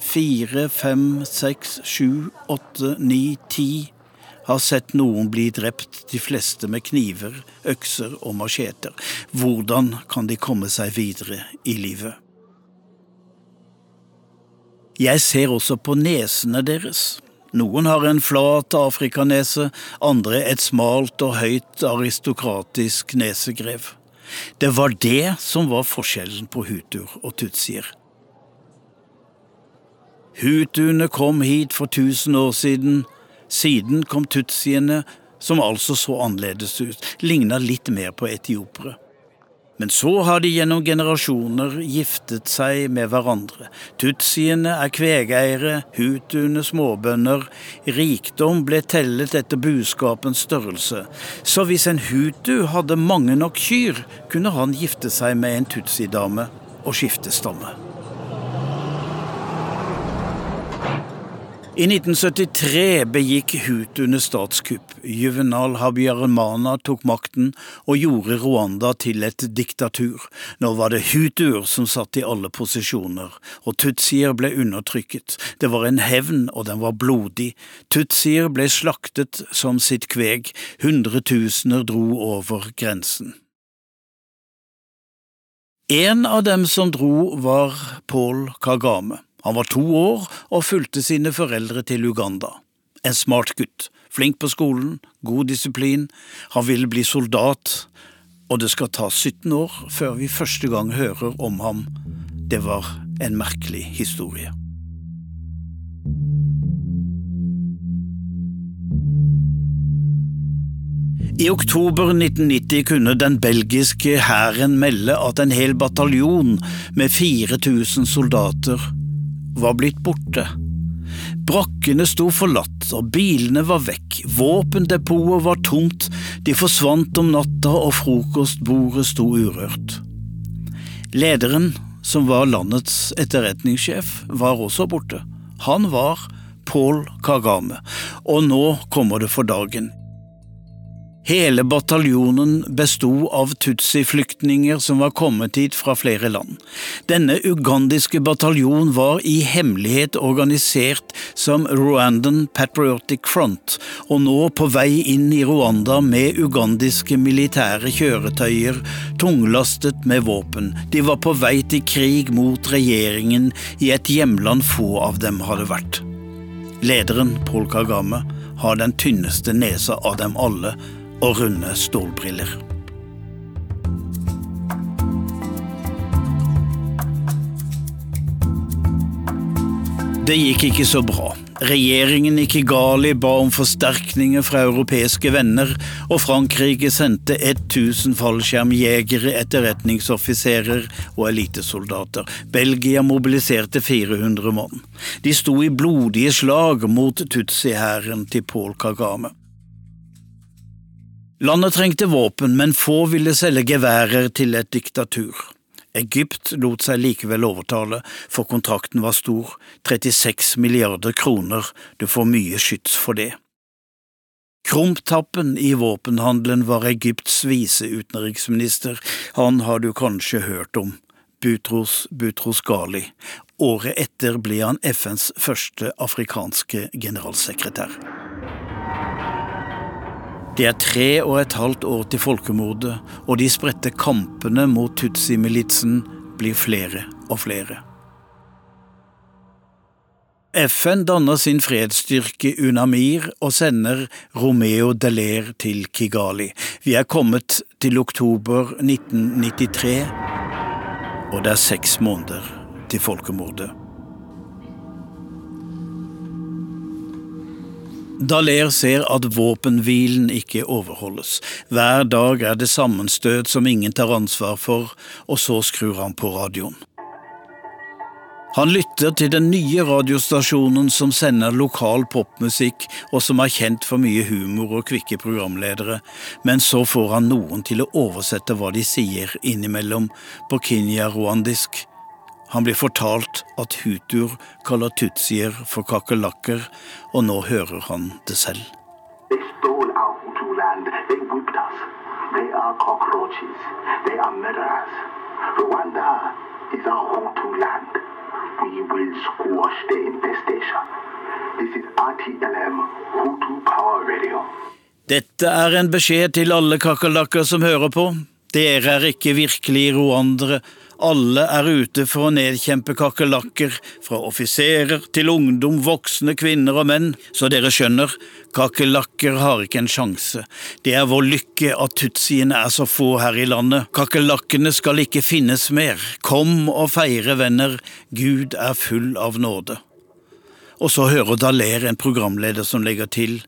Fire, fem, seks, sju, åtte, ni, ti har sett noen bli drept, de fleste med kniver, økser og macheter. Hvordan kan de komme seg videre i livet? Jeg ser også på nesene deres. Noen har en flat afrikanese, andre et smalt og høyt aristokratisk nesegrev. Det var det som var forskjellen på hutuer og tutsier. Hutuene kom hit for tusen år siden, siden kom tutsiene, som altså så annerledes ut, ligna litt mer på etiopere. Men så har de gjennom generasjoner giftet seg med hverandre. Tutsiene er kvegeiere, hutuene småbønder. Rikdom ble tellet etter buskapens størrelse. Så hvis en hutu hadde mange nok kyr, kunne han gifte seg med en tutsidame og skifte stamme. I 1973 begikk hutuene statskupp. Juvenal Habyarimana tok makten og gjorde Rwanda til et diktatur. Nå var det hutuer som satt i alle posisjoner, og tutsier ble undertrykket. Det var en hevn, og den var blodig. Tutsier ble slaktet som sitt kveg. Hundretusener dro over grensen. En av dem som dro, var Paul Kagame. Han var to år og fulgte sine foreldre til Uganda. En smart gutt, flink på skolen, god disiplin. Han ville bli soldat, og det skal ta 17 år før vi første gang hører om ham. Det var en merkelig historie. I oktober 1990 kunne den belgiske hæren melde at en hel bataljon med 4000 soldater var blitt borte. Brakkene sto forlatt og bilene var vekk, våpendepotet var tomt, de forsvant om natta og frokostbordet sto urørt. Lederen, som var landets etterretningssjef, var også borte. Han var Paul Kagame, og nå kommer det for dagen. Hele bataljonen besto av tutsi-flyktninger som var kommet hit fra flere land. Denne ugandiske bataljon var i hemmelighet organisert som Rwandan Patriotic Front, og nå på vei inn i Rwanda med ugandiske militære kjøretøyer tunglastet med våpen. De var på vei til krig mot regjeringen i et hjemland få av dem hadde vært. Lederen, Paul Kagame, har den tynneste nesa av dem alle, og runde stålbriller. Det gikk ikke så bra. Regjeringen i Kigali ba om forsterkninger fra europeiske venner, og Frankrike sendte 1000 fallskjermjegere, etterretningsoffiserer og elitesoldater. Belgia mobiliserte 400 mann. De sto i blodige slag mot Tutsi-hæren til Paul Kagame. Landet trengte våpen, men få ville selge geværer til et diktatur. Egypt lot seg likevel overtale, for kontrakten var stor, 36 milliarder kroner, du får mye skyts for det. Krumtappen i våpenhandelen var Egypts viseutenriksminister, han har du kanskje hørt om, Butros Butros Ghali. Året etter ble han FNs første afrikanske generalsekretær. Det er tre og et halvt år til folkemordet, og de spredte kampene mot Tutsi-militsen blir flere og flere. FN danner sin fredsstyrke UNAMIR og sender Romeo Deler til Kigali. Vi er kommet til oktober 1993, og det er seks måneder til folkemordet. Daler ser at våpenhvilen ikke overholdes. Hver dag er det sammenstøt som ingen tar ansvar for, og så skrur han på radioen. Han lytter til den nye radiostasjonen som sender lokal popmusikk, og som er kjent for mye humor og kvikke programledere, men så får han noen til å oversette hva de sier innimellom på kinya-rwandisk. Han blir fortalt at hutuer kaller tutsier for kakerlakker, og nå hører han det selv. They stole our land. They whipped us. They are cockroaches. They are murderers. Rwanda is our Hutu land. We will squash the infestation. This is RTLM, Hutu Power Radio. Dette er en beskjed til alle kakerlakker som hører på. Dere er ikke virkelige rwandere. Alle er ute for å nedkjempe kakerlakker, fra offiserer til ungdom, voksne, kvinner og menn, så dere skjønner, kakerlakker har ikke en sjanse. Det er vår lykke at tutsiene er så få her i landet. Kakerlakkene skal ikke finnes mer. Kom og feire, venner, Gud er full av nåde. Og så hører Daler en programleder som legger til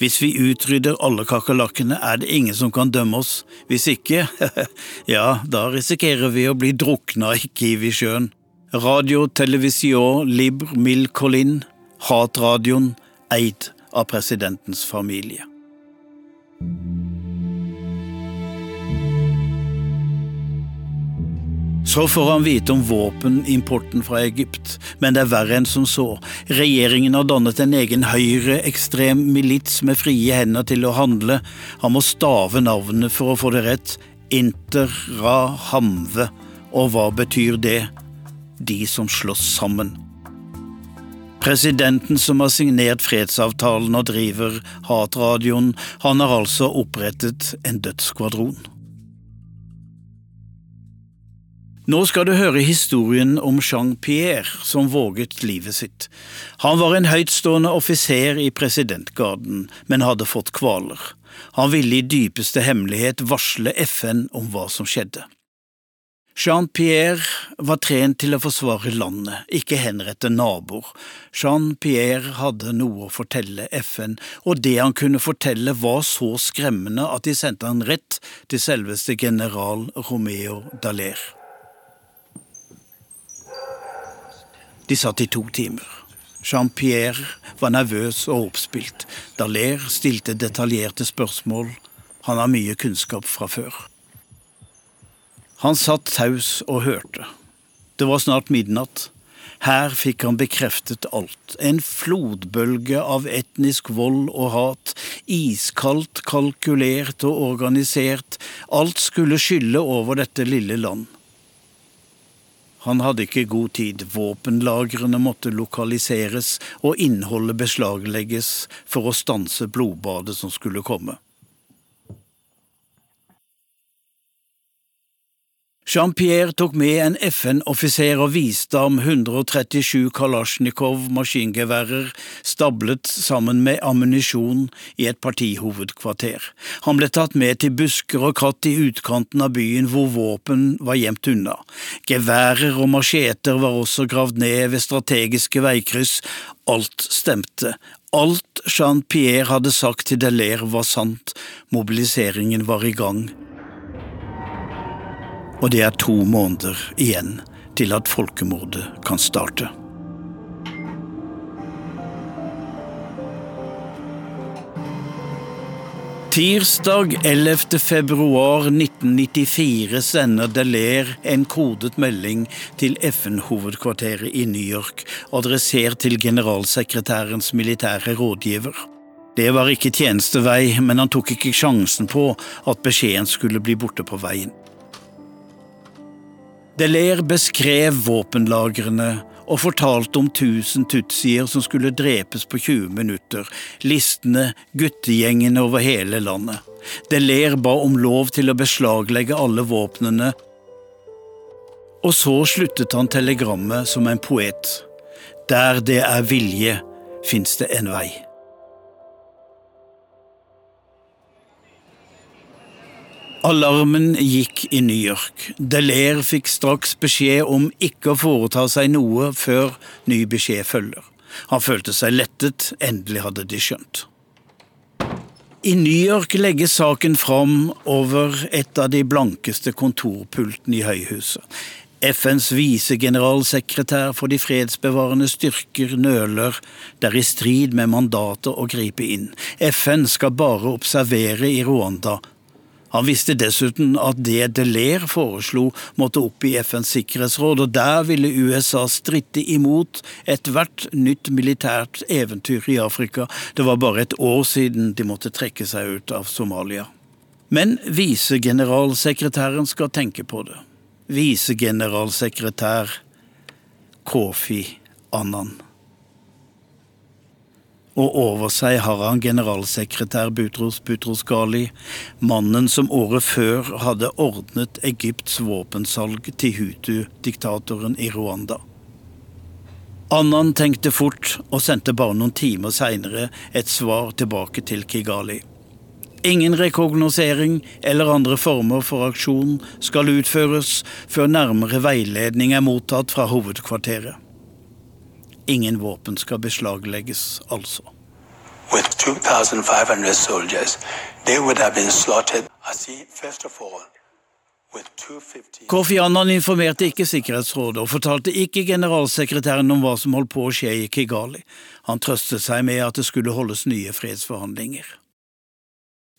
hvis vi utrydder alle kakerlakkene, er det ingen som kan dømme oss. Hvis ikke, [laughs] ja, da risikerer vi å bli drukna i Kiwisjøen. Radio Television Libre Mil Colin, hatradioen eid av presidentens familie. Så får han vite om våpenimporten fra Egypt, men det er verre enn som så. Regjeringen har dannet en egen høyreekstrem milits med frie hender til å handle. Han må stave navnet for å få det rett. Inter Ra Hamve. Og hva betyr det? De som slåss sammen. Presidenten som har signert fredsavtalen og driver hatradioen, han har altså opprettet en dødsskvadron. Nå skal du høre historien om Jean-Pierre som våget livet sitt. Han var en høytstående offiser i presidentgarden, men hadde fått kvaler. Han ville i dypeste hemmelighet varsle FN om hva som skjedde. Jean-Pierre var trent til å forsvare landet, ikke henrette naboer. Jean-Pierre hadde noe å fortelle FN, og det han kunne fortelle var så skremmende at de sendte han rett til selveste general Romeo Dallaire. De satt i to timer. Jean-Pierre var nervøs og oppspilt. Dallaire stilte detaljerte spørsmål. Han har mye kunnskap fra før. Han satt taus og hørte. Det var snart midnatt. Her fikk han bekreftet alt. En flodbølge av etnisk vold og hat. Iskaldt, kalkulert og organisert. Alt skulle skylle over dette lille land. Han hadde ikke god tid, våpenlagrene måtte lokaliseres og innholdet beslaglegges for å stanse blodbadet som skulle komme. Jean-Pierre tok med en FN-offiser og viste ham 137 Kalasjnikov maskingeværer stablet sammen med ammunisjon i et partihovedkvarter. Han ble tatt med til busker og kratt i utkanten av byen hvor våpen var gjemt unna. Geværer og macheter var også gravd ned ved strategiske veikryss. Alt stemte. Alt Jean-Pierre hadde sagt til Delaire var sant. Mobiliseringen var i gang og det er to måneder igjen til at folkemordet kan starte. Tirsdag 11. februar 1994 sender Delaire en kodet melding til FN-hovedkvarteret i New York, adressert til generalsekretærens militære rådgiver. Det var ikke tjenestevei, men han tok ikke sjansen på at beskjeden skulle bli borte på veien. Delaire beskrev våpenlagrene og fortalte om tusen tutsier som skulle drepes på 20 minutter, listene, guttegjengene over hele landet. Deler ba om lov til å beslaglegge alle våpnene, og så sluttet han telegrammet som en poet. Der det er vilje, fins det en vei. Alarmen gikk i New York. Delaire fikk straks beskjed om ikke å foreta seg noe før ny beskjed følger. Han følte seg lettet, endelig hadde de skjønt. I New York legges saken fram over et av de blankeste kontorpultene i høyhuset. FNs visegeneralsekretær for de fredsbevarende styrker nøler. Det er i strid med mandatet å gripe inn. FN skal bare observere i Rwanda, han visste dessuten at det Delaire foreslo måtte opp i FNs sikkerhetsråd, og der ville USA stritte imot ethvert nytt militært eventyr i Afrika. Det var bare et år siden de måtte trekke seg ut av Somalia. Men visegeneralsekretæren skal tenke på det. Visegeneralsekretær Kofi Annan og over seg har han generalsekretær Butros Butros Ghali, mannen som året før hadde ordnet Egypts våpensalg til Hutu-diktatoren i Rwanda. Annan tenkte fort og sendte bare noen timer seinere et svar tilbake til Kigali. Ingen rekognosering eller andre former for aksjon skal utføres før nærmere veiledning er mottatt fra hovedkvarteret. Ingen våpen skal beslaglegges, altså. With 2,500 soldiers, see, all, Kofi Annan informerte ikke Sikkerhetsrådet og fortalte ikke generalsekretæren om hva som holdt på å skje i Kigali. Han trøstet seg med at det skulle holdes nye fredsforhandlinger.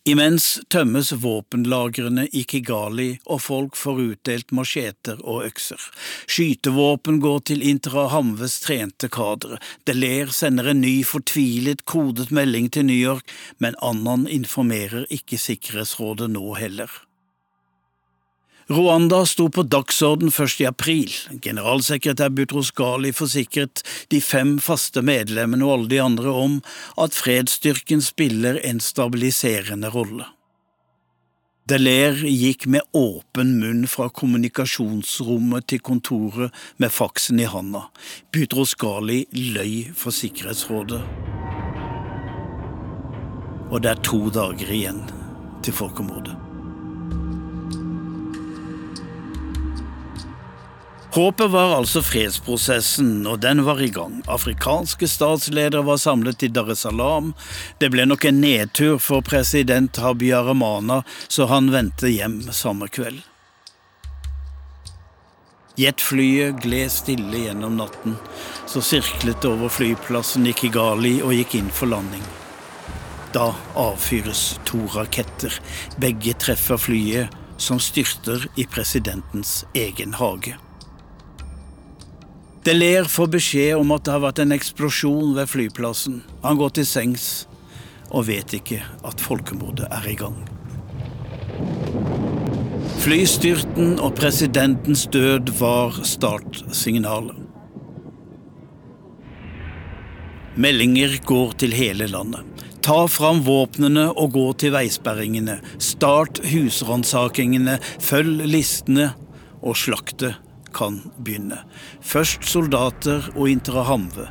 Imens tømmes våpenlagrene i Kigali, og folk får utdelt macheter og økser. Skytevåpen går til Interahamves trente kadre. Deler sender en ny, fortvilet, kodet melding til New York, men Annan informerer ikke Sikkerhetsrådet nå heller. Rwanda sto på dagsorden først i april. Generalsekretær Butros Ghali forsikret de fem faste medlemmene og alle de andre om at fredsstyrken spiller en stabiliserende rolle. Delaire gikk med åpen munn fra kommunikasjonsrommet til kontoret med faksen i handa. Butros Ghali løy for Sikkerhetsrådet. Og det er to dager igjen til folkemordet. Håpet var altså fredsprosessen, og den var i gang. Afrikanske statsledere var samlet i Dar es Salaam. Det ble nok en nedtur for president Habyaramana, så han vendte hjem samme kveld. Jetflyet gled stille gjennom natten, så sirklet det over flyplassen i Kigali og gikk inn for landing. Da avfyres to raketter. Begge treffer flyet, som styrter i presidentens egen hage. Deler får beskjed om at det har vært en eksplosjon ved flyplassen. Han går til sengs og vet ikke at folkemordet er i gang. Flystyrten og presidentens død var startsignalet. Meldinger går til hele landet. Ta fram våpnene og gå til veisperringene. Start husransakingene, følg listene og slakte kan begynne. Først soldater og Interahamwe.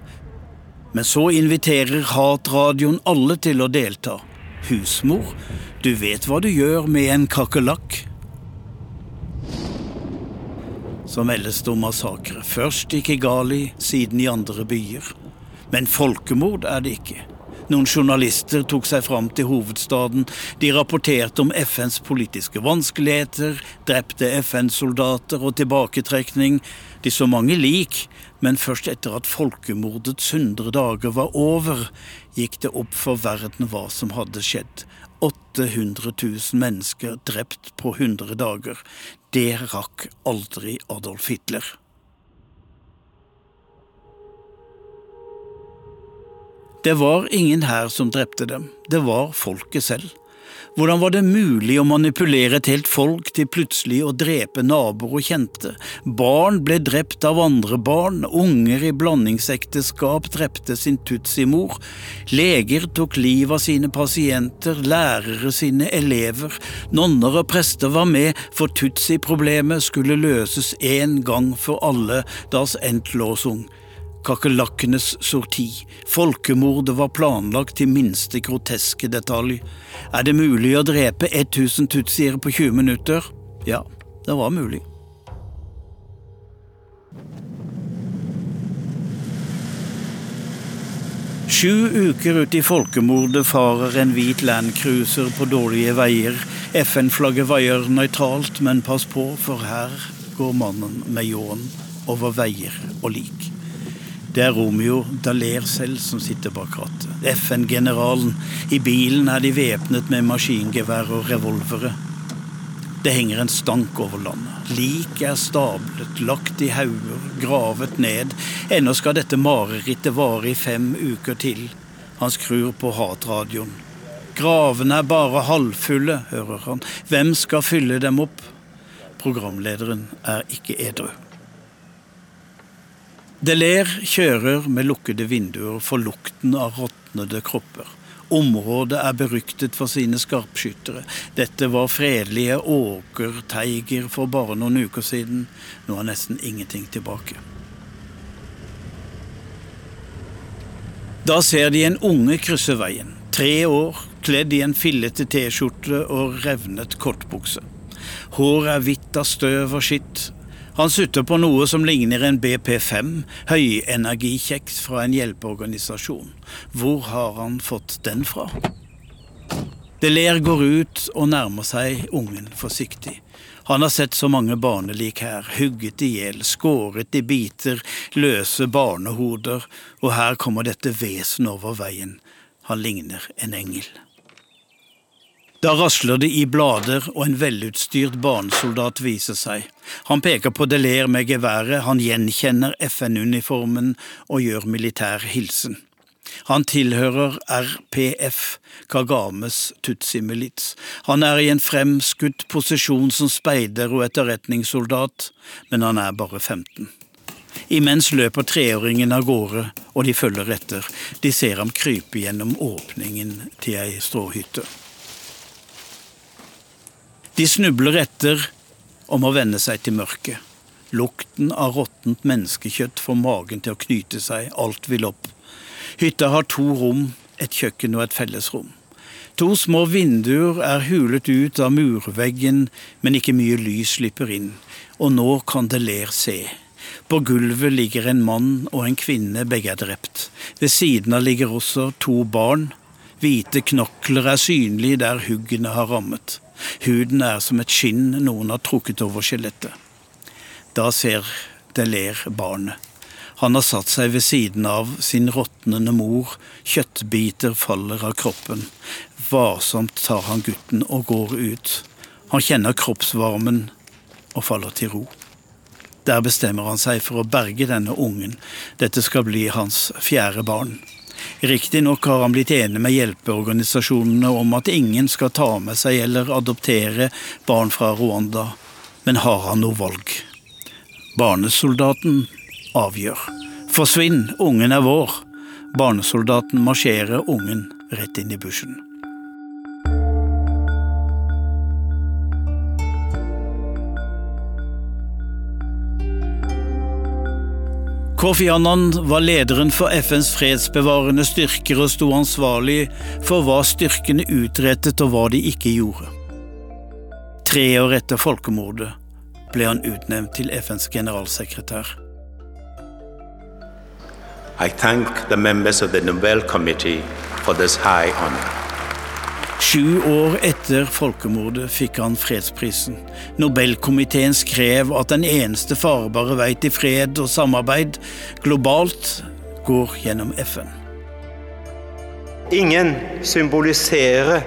Men så inviterer hatradioen alle til å delta. Husmor, du vet hva du gjør med en kakerlakk? Så meldes det om massakre. Først i Kigali, siden i andre byer. Men folkemord er det ikke. Noen journalister tok seg fram til hovedstaden. De rapporterte om FNs politiske vanskeligheter, drepte FN-soldater og tilbaketrekning. De så mange lik, men først etter at folkemordets hundre dager var over, gikk det opp for verden hva som hadde skjedd. 800 000 mennesker drept på 100 dager. Det rakk aldri Adolf Hitler. Det var ingen her som drepte dem, det var folket selv. Hvordan var det mulig å manipulere et helt folk til plutselig å drepe naboer og kjente? Barn ble drept av andre barn, unger i blandingsekteskap drepte sin tutsi-mor, leger tok livet av sine pasienter, lærere sine elever, nonner og prester var med, for tutsi-problemet skulle løses en gang for alle, das Endlosung kakerlakkenes sorti. Folkemordet var planlagt til minste groteske detalj. Er det mulig å drepe 1000 tutsier på 20 minutter? Ja, det var mulig. Sju uker ut i folkemordet farer en hvit landcruiser på dårlige veier. FN-flagget vaier nøytralt, men pass på, for her går mannen med ljåen over veier og lik. Det er Romeo Daler selv som sitter bak rattet. FN-generalen. I bilen er de væpnet med maskingevær og revolvere. Det henger en stank over landet. Lik er stablet, lagt i hauger, gravet ned. Ennå skal dette marerittet vare i fem uker til. Han skrur på hatradioen. Gravene er bare halvfulle, hører han. Hvem skal fylle dem opp? Programlederen er ikke edru. Deler kjører med lukkede vinduer for lukten av råtnede kropper. Området er beryktet for sine skarpskyttere. Dette var fredelige åkerteiger for bare noen uker siden. Nå er nesten ingenting tilbake. Da ser de en unge krysse veien. Tre år, kledd i en fillete T-skjorte og revnet kortbukse. Håret er hvitt av støv og skitt, han sutter på noe som ligner en BP5, høyenergikjeks fra en hjelpeorganisasjon. Hvor har han fått den fra? Deler går ut og nærmer seg ungen forsiktig. Han har sett så mange barnelik her, hugget i hjel, skåret i biter, løse barnehoder, og her kommer dette vesenet over veien. Han ligner en engel. Da rasler det i blader, og en velutstyrt barnesoldat viser seg. Han peker på Deler med geværet, han gjenkjenner FN-uniformen og gjør militær hilsen. Han tilhører RPF, Kagames Tutsi-milits. Han er i en fremskutt posisjon som speider og etterretningssoldat, men han er bare 15. Imens løper treåringen av gårde, og de følger etter. De ser ham krype gjennom åpningen til ei stråhytte. De snubler etter og må venne seg til mørket. Lukten av råttent menneskekjøtt får magen til å knyte seg, alt vil opp. Hytta har to rom, et kjøkken og et fellesrom. To små vinduer er hulet ut av murveggen, men ikke mye lys slipper inn, og nå kan det ler se. På gulvet ligger en mann og en kvinne, begge er drept. Ved siden av ligger også to barn. Hvite knokler er synlige der huggene har rammet. Huden er som et skinn noen har trukket over skjelettet. Da ser det ler barnet. Han har satt seg ved siden av sin råtnende mor, kjøttbiter faller av kroppen. Varsomt tar han gutten og går ut. Han kjenner kroppsvarmen og faller til ro. Der bestemmer han seg for å berge denne ungen. Dette skal bli hans fjerde barn. Riktignok har han blitt enig med hjelpeorganisasjonene om at ingen skal ta med seg eller adoptere barn fra Rwanda, men har han noe valg? Barnesoldaten avgjør. Forsvinn, ungen er vår. Barnesoldaten marsjerer ungen rett inn i bushen. Kofi Annan var lederen for FNs fredsbevarende styrker og sto ansvarlig for hva styrkene utrettet og hva de ikke gjorde. Tre år etter folkemordet ble han utnevnt til FNs generalsekretær. I thank the members of the Nobel Committee for this high honor. Sju år etter folkemordet fikk han fredsprisen. Nobelkomiteen skrev at den eneste farbare vei til fred og samarbeid globalt går gjennom FN. Ingen symboliserer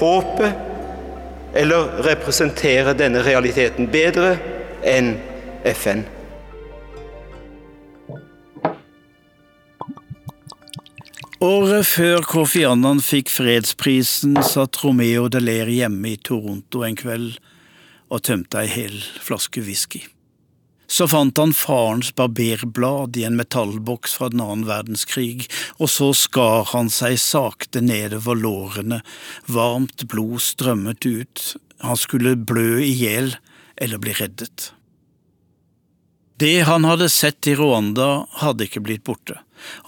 håpet eller representerer denne realiteten bedre enn FN. Året før Kofi Annan fikk fredsprisen, satt Romeo de Ler hjemme i Toronto en kveld og tømte ei hel flaske whisky. Så fant han farens barberblad i en metallboks fra den annen verdenskrig, og så skar han seg sakte nedover lårene, varmt blod strømmet ut, han skulle blø i hjel eller bli reddet. Det han hadde sett i Rwanda, hadde ikke blitt borte.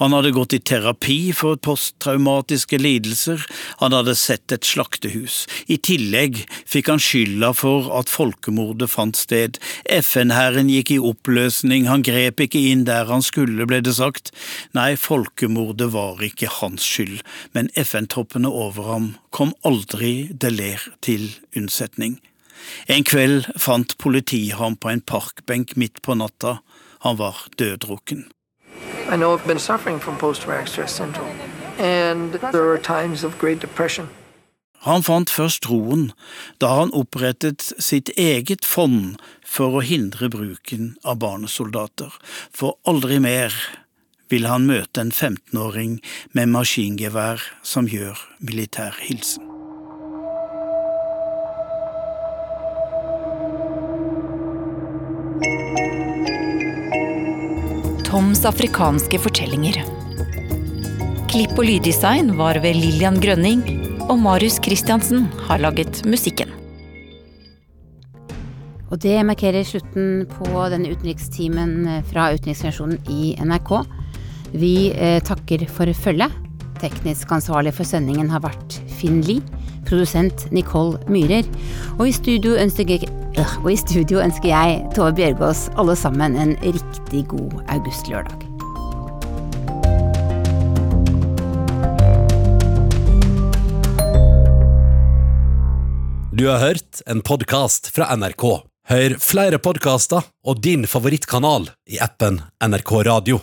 Han hadde gått i terapi for posttraumatiske lidelser, han hadde sett et slaktehus. I tillegg fikk han skylda for at folkemordet fant sted. FN-hæren gikk i oppløsning, han grep ikke inn der han skulle, ble det sagt. Nei, folkemordet var ikke hans skyld, men FN-toppene over ham kom aldri Deler til unnsetning. En kveld fant politiet ham på en parkbenk midt på natta. Han var døddrukken. Han fant først roen da han opprettet sitt eget fond for å hindre bruken av barnesoldater, for aldri mer vil han møte en 15-åring med maskingevær som gjør militær hilsen. Toms afrikanske fortellinger. Klipp og lyddesign var ved Lillian Grønning, og Marius Christiansen har laget musikken. Og det markerer slutten på denne utenrikstimen fra utenriksrevisjonen i NRK. Vi eh, takker for følget. Teknisk ansvarlig for sendingen har vært Finn Lie. Produsent Nicole Myhrer. Og i studio ønsker og i studio ønsker jeg, Tove Bjørgaas, alle sammen en riktig god augustlørdag. Du har hørt en podkast fra NRK. Hør flere podkaster og din favorittkanal i appen NRK Radio.